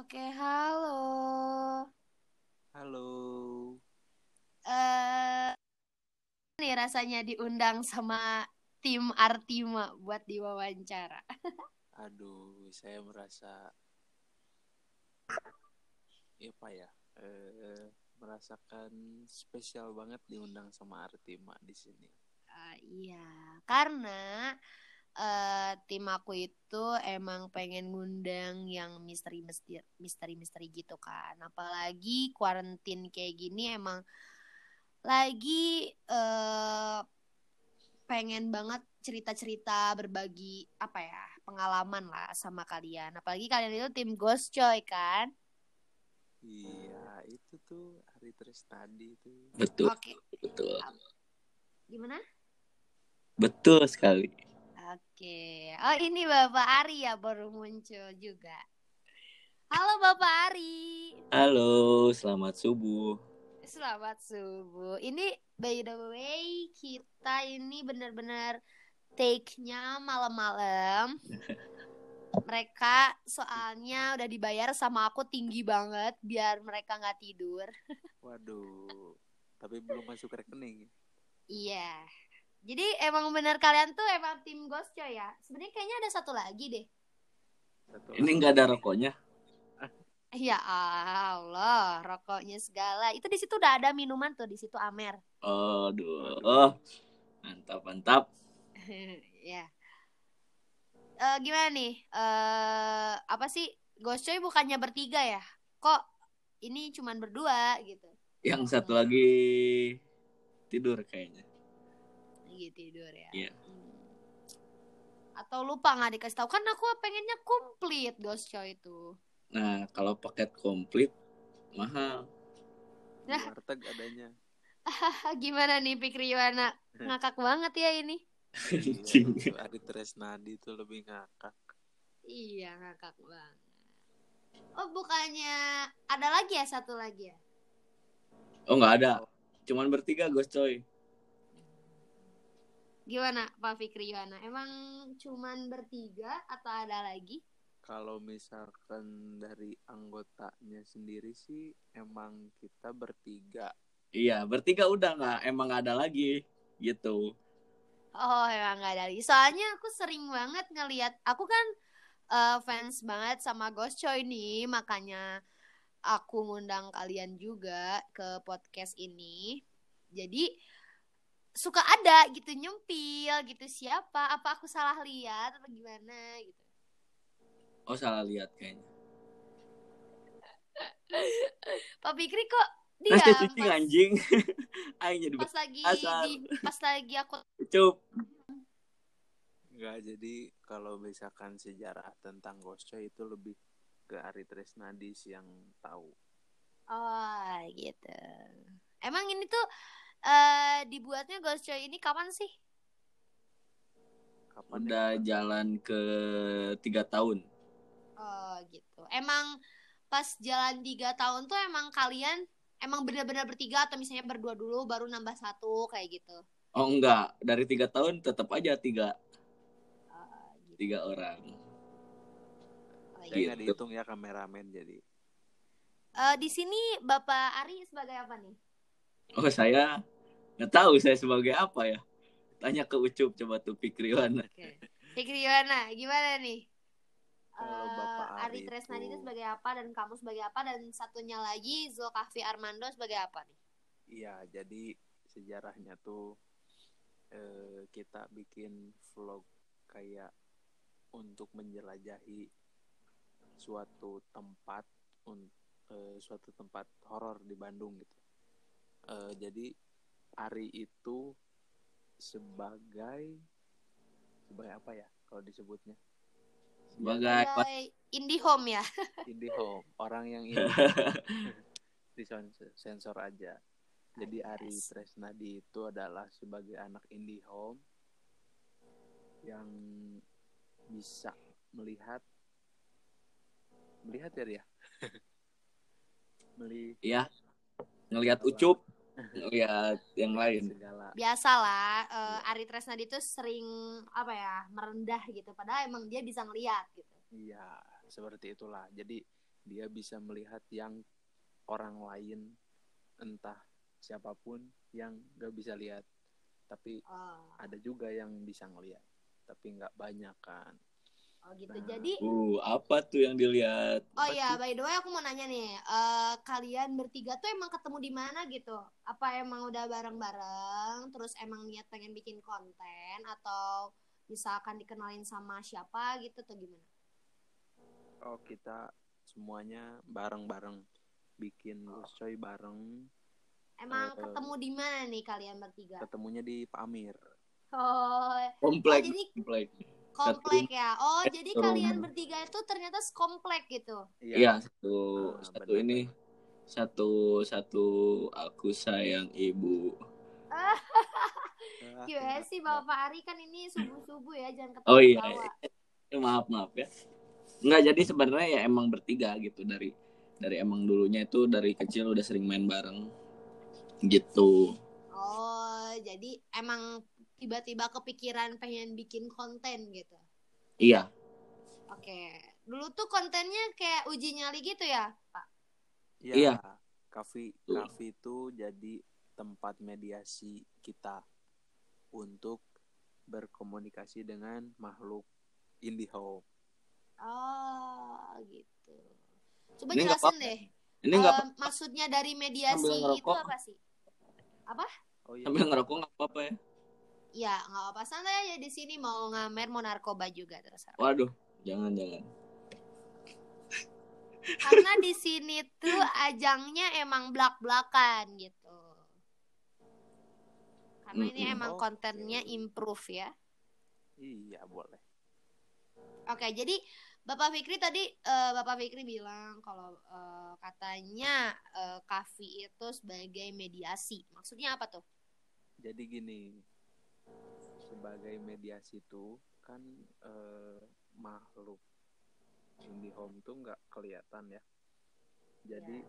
Oke, halo. Halo. Eh, nih rasanya diundang sama tim Artima buat diwawancara. Aduh, saya merasa ya apa ya? Eh, merasakan spesial banget diundang sama Artima di sini. Ah, iya, karena eh tim aku itu emang pengen ngundang yang misteri-misteri misteri-misteri gitu kan. Apalagi quarantine kayak gini emang lagi eh pengen banget cerita-cerita berbagi apa ya pengalaman lah sama kalian. Apalagi kalian itu tim Ghost Coy kan. Iya, itu tuh Hari Tresnadi itu. Betul, Oke, betul. gimana? Betul sekali. Oke. Oh, ini Bapak Ari ya baru muncul juga. Halo Bapak Ari. Halo, selamat subuh. Selamat subuh. Ini by the way kita ini benar-benar take-nya malam-malam. Mereka soalnya udah dibayar sama aku tinggi banget biar mereka nggak tidur. Waduh, tapi belum masuk rekening. Iya. Jadi emang benar kalian tuh emang tim Ghost Coy ya. Sebenarnya kayaknya ada satu lagi deh. Satu Ini nggak ada rokoknya? Ya Allah, rokoknya segala. Itu di situ udah ada minuman tuh, di situ Amer. Aduh, oh, mantap mantap. ya. Eh gimana nih? Eh apa sih? Ghost Coy bukannya bertiga ya? Kok ini cuman berdua gitu? Yang satu lagi tidur kayaknya. Lagi tidur ya. Iya. Hmm. Atau lupa nggak dikasih tahu kan aku pengennya komplit Ghost Coy itu. Nah, kalau paket komplit mahal. di warteg adanya. Gimana nih Pikri Yuwana? Ngakak banget ya ini. Anjing. Iya, Tresnadi itu lebih ngakak. Iya, ngakak banget. Oh, bukannya ada lagi ya satu lagi ya? Oh nggak ada, cuman bertiga Ghost Coy. Gimana Pak Fikri Yohana? Emang cuman bertiga atau ada lagi? Kalau misalkan dari anggotanya sendiri sih emang kita bertiga. Iya, bertiga udah nggak, emang nggak ada lagi gitu. Oh, emang nggak ada lagi. Soalnya aku sering banget ngelihat, aku kan eh, fans banget sama Ghost Coy nih, makanya aku ngundang kalian juga ke podcast ini. Jadi suka ada gitu nyempil gitu siapa? Apa aku salah lihat apa gimana gitu? Oh salah lihat kayaknya. Pak Fikri kok dia cuci anjing. Aing jadi pas lagi asal. di, pas lagi aku cup. Enggak, jadi kalau misalkan sejarah tentang Coy itu lebih ke Ari Tresnadi sih yang tahu. Oh gitu. Emang ini tuh eh dibuatnya Ghost Coy ini kapan sih? Kapan Udah ya? jalan ke tiga tahun. Oh gitu. Emang pas jalan tiga tahun tuh emang kalian emang benar-benar bertiga atau misalnya berdua dulu baru nambah satu kayak gitu. Oh enggak, dari tiga tahun tetap aja tiga Oh, gitu. tiga orang. Oh, iya. nggak Gitu. dihitung ya kameramen jadi. Eh, di sini Bapak Ari sebagai apa nih? Oh saya nggak tahu saya sebagai apa ya. Tanya ke Ucup coba tuh Pikriwan. Oke. Fikri Yohana, gimana nih? Kalau Eh, Bapak Ari Ari Tresnadi itu itu- sebagai apa dan kamu sebagai apa dan satunya lagi Zulkafli Armando sebagai apa nih? Iya, jadi sejarahnya tuh eh, kita bikin vlog kayak untuk menjelajahi suatu tempat un- eh, suatu tempat horor di Bandung gitu. Eh, jadi Ari itu sebagai sebagai apa ya kalau disebutnya? Sebagai Sebagai indie home ya. indie home orang yang ini di sensor, sensor aja jadi Ari Yes. Tresnadi itu adalah sebagai anak indie home yang bisa melihat melihat ya dia melihat ya ngelihat Ucup, ngelihat yang lain. segala. Biasalah eh, Ari Tresnadi itu sering apa ya merendah gitu. Padahal emang dia bisa ngeliat gitu. iya seperti itulah. Jadi dia bisa melihat yang orang lain entah siapa pun yang gak bisa lihat. Tapi Oh, ada juga yang bisa ngelihat tapi nggak banyak kan oh gitu. Nah. Jadi Uh, apa tuh yang dilihat? Oh Apa iya, tuh? by the way aku mau nanya nih, eh, kalian bertiga tuh emang ketemu di mana gitu? Apa emang udah bareng-bareng, terus emang niat pengen bikin konten, atau misalkan dikenalin sama siapa gitu, atau gimana? oh kita semuanya bareng-bareng bikin Gus Coy bareng Emang Eh, ketemu di mana nih kalian bertiga? ketemunya di Pamir Oh, oh Komplek, jadi komplek. Komplek ya? Oh, eh, jadi kalian bertiga itu ternyata sekomplek gitu? Iya, satu Ah, satu benar, ini satu satu aku sayang ibu. Ah, Gimana sih Bapak Ari kan ini subuh-subuh ya, jangan ketawa. Oh iya, eh, maaf maaf ya. Enggak jadi sebenarnya ya emang bertiga gitu dari dari emang dulunya itu dari kecil udah sering main bareng gitu. Oh, jadi emang tiba-tiba kepikiran pengen bikin konten gitu. Iya, Oke. Dulu tuh kontennya kayak uji nyali gitu ya, Pak? Iya. Iya. Kafe kafe itu jadi tempat mediasi kita untuk berkomunikasi dengan makhluk IndiHome. Oh, gitu. Coba Ini jelasin deh. ini nggak Eh, maksudnya dari mediasi itu apa sih? Oh iya. sambil ngerokok nggak apa-apa ya. Ya, nggak apa santai aja di sini mau ngamer, mau narkoba juga terserah. Waduh, jangan jangan. Karena di sini tuh ajangnya emang blak-blakan gitu. Karena ini emang Oke. kontennya improve ya. Iya, boleh. Oke, jadi Bapak Fikri tadi eh, Bapak Fikri bilang kalau eh, katanya eh, Kavi itu sebagai mediasi. Maksudnya apa tuh? Jadi gini, sebagai mediasi itu kan eh, makhluk IndiHome tuh nggak kelihatan ya. Jadi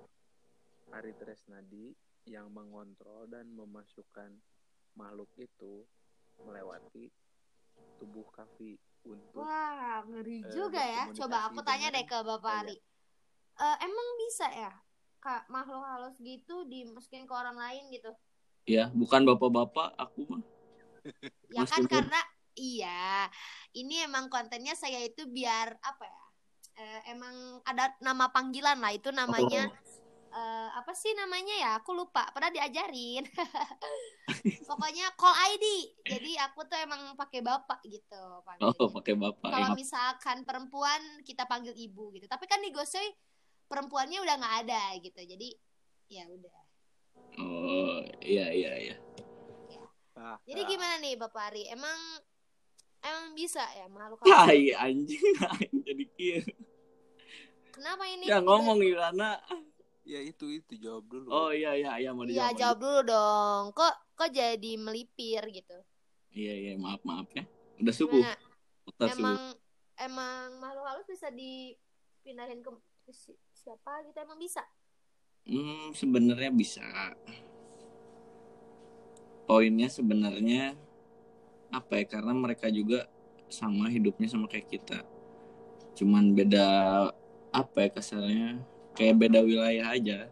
Ari Tresnadi yang mengontrol dan memasukkan makhluk itu melewati tubuh Kavi untuk Wah, ngeri Eh, juga ya. Coba aku tanya deh ke Bapak. Ari. Eh, emang bisa ya? Kak, makhluk halus gitu dimasukin ke orang lain gitu? Ya, bukan bapak-bapak, aku mah. Ya kan karena iya, ini emang kontennya saya itu biar apa ya? Eh, emang ada nama panggilan lah itu namanya Oh. eh, apa sih namanya ya? Aku lupa. Pernah diajarin. Pokoknya call ID. Jadi aku tuh emang pakai bapak gitu Oh, panggilnya. pakai bapak. Kalau ya. misalkan perempuan kita panggil ibu gitu. Tapi kan di Gosoy perempuannya udah nggak ada gitu. Jadi ya udah. Oh, iya iya iya. Ah, Jadi ah, gimana nih Bapak Ari? Emang emang bisa ya makhluk Ah, halus? iya anjing jadi kira. Kenapa ini? Ya ngomong Irana. Ya itu itu jawab dulu. Oh iya iya iya mau Iya dijawab. jawab dulu dong. Kok kok jadi melipir gitu? Iya iya maaf maaf ya. Udah subuh. Nah, Bentar subuh. emang emang makhluk halus bisa dipindahin ke ke si- siapa gitu emang bisa? Hmm, sebenarnya bisa. Poinnya sebenarnya apa ya? Karena mereka juga sama hidupnya sama kayak kita. Cuman beda apa ya kasarnya? Kayak beda wilayah aja.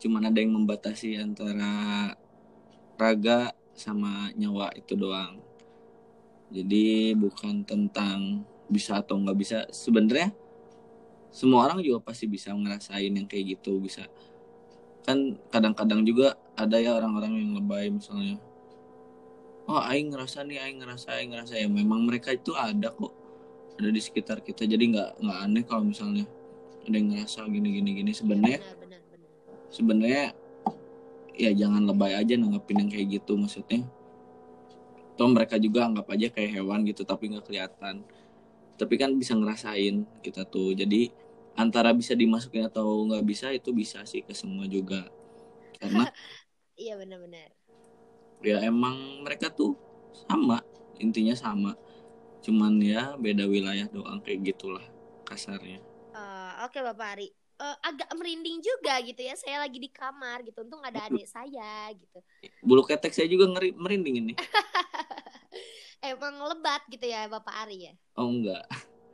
Cuman ada yang membatasi antara raga sama nyawa itu doang. Jadi bukan tentang bisa atau nggak bisa. Sebenarnya semua orang juga pasti bisa ngerasain yang kayak gitu bisa kan kadang-kadang juga ada ya orang-orang yang lebay misalnya. Oh aing ngerasa nih aing ngerasa aing ngerasa. Ya memang mereka itu ada kok. Ada di sekitar kita. Jadi nggak nggak aneh kalau misalnya ada yang ngerasa gini gini gini. Sebenarnya Benar benar benar. sebenarnya ya jangan lebay aja nanggapin yang kayak gitu maksudnya. Toh mereka juga anggap aja kayak hewan gitu tapi nggak kelihatan. Tapi kan bisa ngerasain kita tuh. Jadi antara bisa dimasukin atau nggak bisa itu bisa sih ke semua juga karena Iya benar benar. ya emang mereka tuh sama intinya sama cuman ya beda wilayah doang kayak gitulah kasarnya Eh, Oke Bapak Ari. Eh, agak merinding juga gitu ya. Saya lagi di kamar gitu. Untung ada adik saya gitu. bulu ketek saya juga ngeri merinding ini Emang lebat gitu ya Bapak Ari ya. oh enggak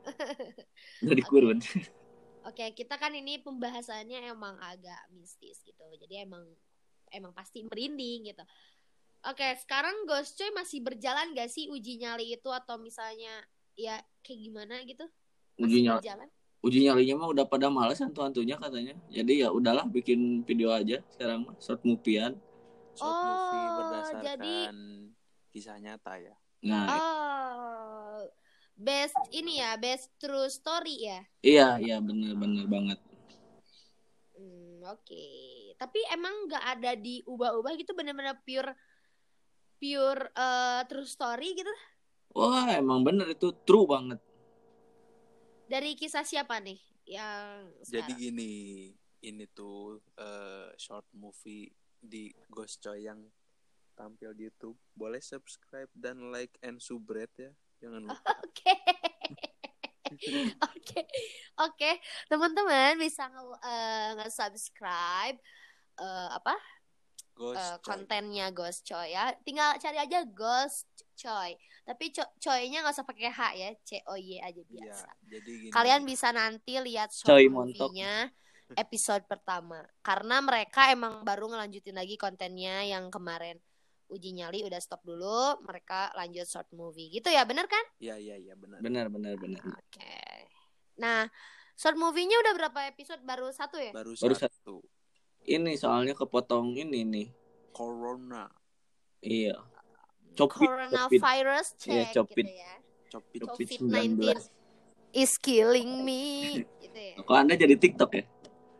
nggak dikurun Oke, kita kan ini pembahasannya emang agak mistis gitu. Jadi emang emang pasti merinding gitu. Oke, sekarang Ghost Coy masih berjalan gak sih uji nyali itu atau misalnya ya kayak gimana gitu? Uji Masih nyali, berjalan? uji nyalinya mah udah pada males hantu-hantunya katanya. Jadi ya udahlah bikin video aja sekarang mah short movie-an. Short movie Oh, berdasarkan jadi- kisah nyata ya. Nah, Oh, best ini ya, best true story ya. iya iya bener-bener banget. Hmm, oke. Tapi emang nggak ada diubah-ubah gitu bener-bener pure pure eh, true story gitu Wah, emang bener itu true banget. dari kisah siapa nih yang Jadi sekarang? gini, ini tuh eh, short movie di Ghost Coy yang tampil di YouTube. Boleh subscribe dan like and subscribe ya. Jangan lupa. Oke. Oke. Oke, teman-teman bisa nge- eh, nge-subscribe eh, apa? Ghost Coy. kontennya Ghost Coy ya. Tinggal cari aja Ghost Coy. Tapi co- coy-nya nggak usah pakai H ya, C O Y aja Iya, biasa. jadi gini. Kalian bisa nanti lihat Coy movie-nya episode pertama karena mereka emang baru ngelanjutin lagi kontennya yang kemarin uji nyali udah stop dulu mereka lanjut short movie gitu ya bener kan Iya, iya, iya benar. Bener bener bener. oke nah short movie-nya udah berapa episode baru satu ya Baru, Baru satu. Ini soalnya kepotong ini nih. Corona. Iya. Copit, copit. coronavirus Iya, check copit. gitu ya Copit. Copit COVID-19 is killing me gitu ya Kok Anda jadi TikTok ya?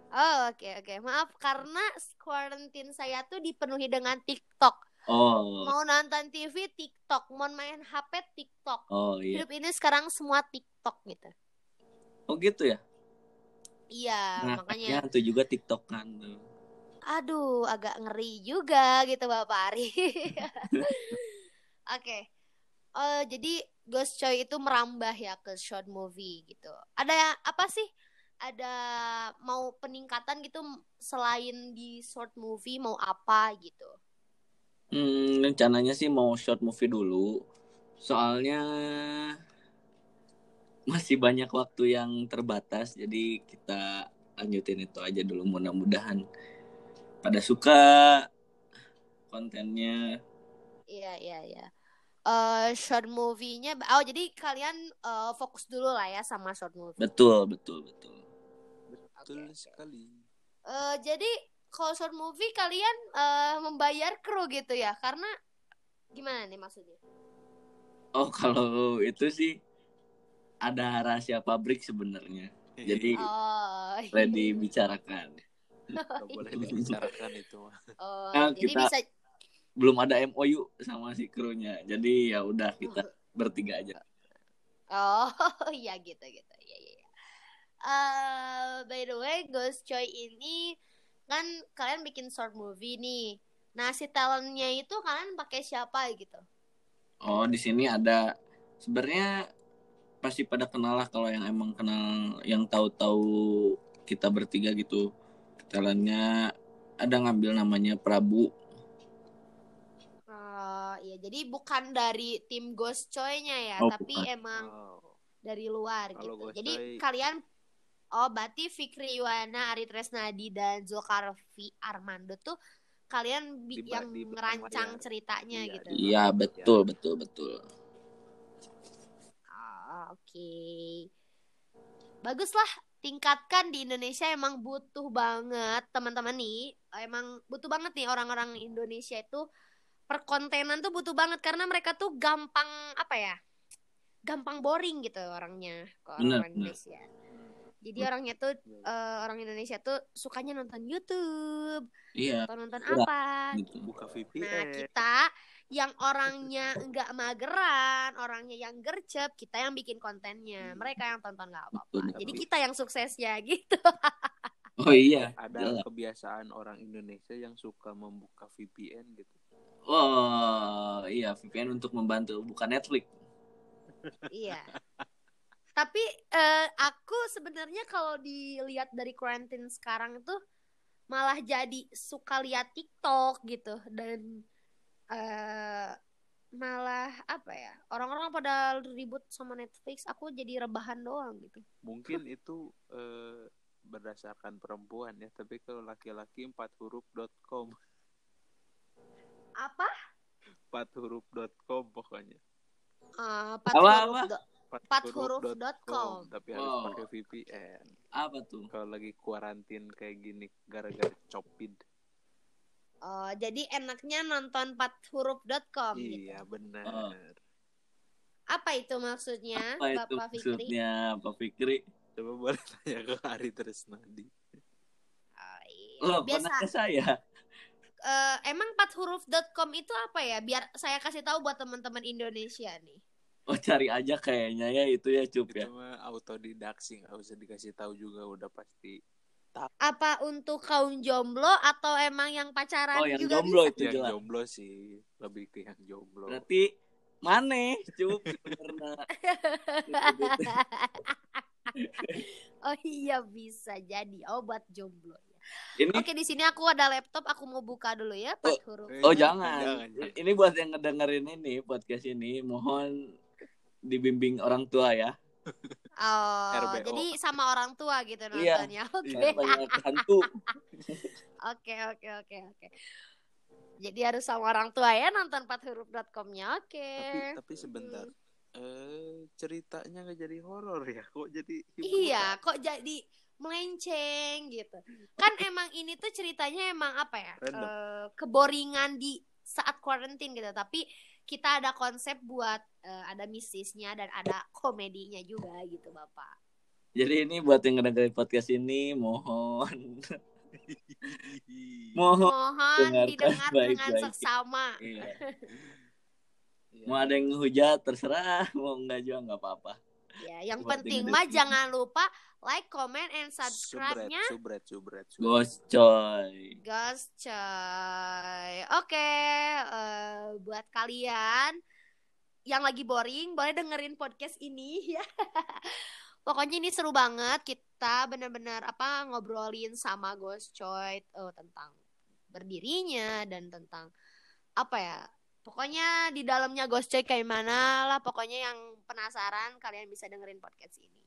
oh oke oke maaf karena quarantine saya tuh dipenuhi dengan TikTok Oh. mau nonton TV TikTok, mau main HP TikTok. Oh iya. Hidup ini sekarang semua TikTok gitu. Oh gitu ya? Iya, Nah, makanya itu juga TikTok kan aduh agak ngeri juga gitu Bapak Ari. Oke. Eh, jadi Ghost Coy itu merambah ya ke short movie gitu. Ada apa sih? Ada mau peningkatan gitu selain di short movie mau apa gitu. Hmm, rencananya sih mau short movie dulu. Soalnya masih banyak waktu yang terbatas, jadi kita lanjutin itu aja dulu mudah-mudahan pada suka kontennya. Iya, iya, iya. Eh short movie-nya oh jadi kalian eh, fokus dulu lah ya sama short movie. Betul, betul, betul. Betul sekali. Eh, jadi kalau short movie kalian eh, membayar kru gitu ya? Karena gimana nih maksudnya? Oh, kalau itu sih ada rahasia pabrik sebenarnya. Jadi Oh, iya. boleh dibicarakan. Nggak boleh dibicarakan itu. Oh, Nah, jadi kita- bisa Belum ada MOU sama si krunya. Jadi ya udah kita bertiga aja. Oh, iya gitu gitu. Iya iya. iya. Eh, by the way, Ghost Coy ini kan kalian bikin short movie nih. Nah, si talentnya itu kalian pakai siapa gitu? Oh, di sini ada sebenarnya pasti pada kenal lah kalau yang emang kenal yang tahu-tahu kita bertiga gitu. Talentnya ada ngambil namanya Prabu. Oh, iya. Jadi bukan dari tim Ghost Coy-nya ya, Oh, tapi bukan. emang Oh, dari luar Kalau gitu. Ghost Jadi Coy- kalian oh berarti Fikri Yuwana, Ari Tresnadi dan Zulkarfi Armando tuh kalian Di yang di merancang layar. ceritanya Iya, gitu. Iya, betul, betul, betul. Ah, oke. Baguslah tingkatkan di Indonesia emang butuh banget teman-teman nih. Emang butuh banget nih orang-orang Indonesia itu perkontenan tuh butuh banget karena mereka tuh gampang apa ya? Gampang boring gitu orangnya orang benar. Indonesia. Jadi orangnya tuh eh, orang Indonesia tuh sukanya nonton YouTube, Iya, atau nonton Iya. apa gitu. buka Nah, VPN. kita yang orangnya nggak mageran, orangnya yang gercep, kita yang bikin kontennya. Mereka yang tonton nggak apa-apa. Jadi kita yang suksesnya gitu. Oh iya. Ada jelas. kebiasaan orang Indonesia yang suka membuka VPN gitu. Oh, iya VPN untuk membantu bukan Netflix. iya. Tapi eh, aku sebenarnya kalau dilihat dari quarantine sekarang tuh malah jadi suka lihat TikTok gitu dan eh malah apa ya orang-orang pada ribut sama Netflix aku jadi rebahan doang gitu Mungkin itu eh, berdasarkan perempuan ya, tapi kalau laki-laki empat huruf.com, apa empat huruf.com pokoknya. Empat Apa, huruf apa? Empat huruf dot com. tapi harus Wow. pakai VPN. Apa tuh? Kalau lagi kuarantin kayak gini gara-gara copid. Oh, jadi enaknya nonton empat gitu. Iya, benar. Oh. Apa itu maksudnya, Apa itu Bapak Fikri? maksudnya Pak Fikri? Coba boleh tanya ke Ari Tresnadi. Oh, iya. Loh, Biasa. saya? eh, emang empat huruf.com itu apa ya? Biar saya kasih tahu buat teman-teman Indonesia nih. Oh, cari aja kayaknya ya itu ya, Cup ya. Itu mah autodidak sih, nggak usah dikasih tahu juga udah pasti. Apa untuk kaum jomblo atau emang yang pacaran Oh, yang juga jomblo bisa? itu yang jelas. jomblo sih, lebih ke yang jomblo. Berarti mana, Cup? Karena oh iya bisa jadi. Oh buat jomblo ya. ini Oke di sini aku ada laptop. Aku mau buka dulu ya empat huruf. Oh jangan, jangan. Ini buat yang ngedengerin ini podcast ini, mohon dibimbing orang tua ya. Oh, RBO. jadi sama orang tua gitu Iya. nontonnya. Oke. Saya banyak hantu. Oke, oke, oke, oke. Jadi harus sama orang tua ya nonton 4huruf.com-nya. Oke. Tapi tapi sebentar. Eh ceritanya nggak jadi horor ya? Kok jadi hiburan? Iya, kok jadi melenceng gitu. Kan emang ini tuh ceritanya emang apa ya? Eh, keboringan di saat quarantine gitu. Tapi kita ada konsep buat eh, ada mistisnya dan ada komedinya juga gitu, Bapak. Jadi ini buat yang ngedengerin podcast ini, mohon mohon Mohon dengarkan didengar dengan baik-baik. seksama. Iya. Mau ada yang ngehujat terserah, mau enggak juga nggak apa-apa. Ya, yang Buat penting mah jangan lupa like, comment, and subscribe-nya. Subret, subret, subret. Ghost coy. Gas coy. Oke, eh, buat kalian yang lagi boring boleh dengerin podcast ini ya. Pokoknya ini seru banget. Kita benar-benar apa ngobrolin sama Ghost Coy eh, tentang berdirinya dan tentang apa ya? Pokoknya di dalamnya Ghost Coy kayak mana lah. Pokoknya yang penasaran kalian bisa dengerin podcast ini.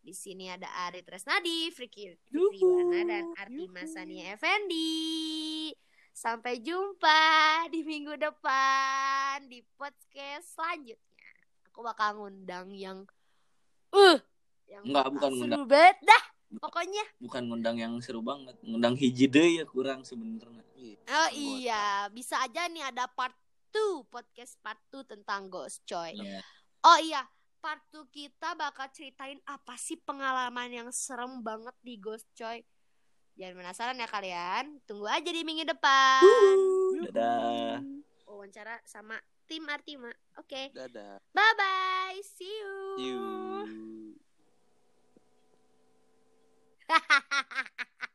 Di sini ada Ari Tresnadi, Friki Fikriwana dan Arti Masania Effendi. Sampai jumpa di minggu depan di podcast selanjutnya. Aku bakal ngundang yang uh yang Enggak, bukan seru ngundang. banget dah. Pokoknya Bukan ngundang yang seru banget, ngundang hiji deui ya kurang sebenarnya. Oh anggota. iya, kan. bisa aja nih ada part 2, podcast part 2 tentang ghost coy. Yeah. Oh iya, part 2 kita bakal ceritain apa sih pengalaman yang serem banget di ghost coy. Jangan penasaran ya kalian. Tunggu aja di minggu depan. Uhuh. Dadah. Wawancara sama tim Artima. Oke. Okay. Dadah. Bye bye. See you. See you.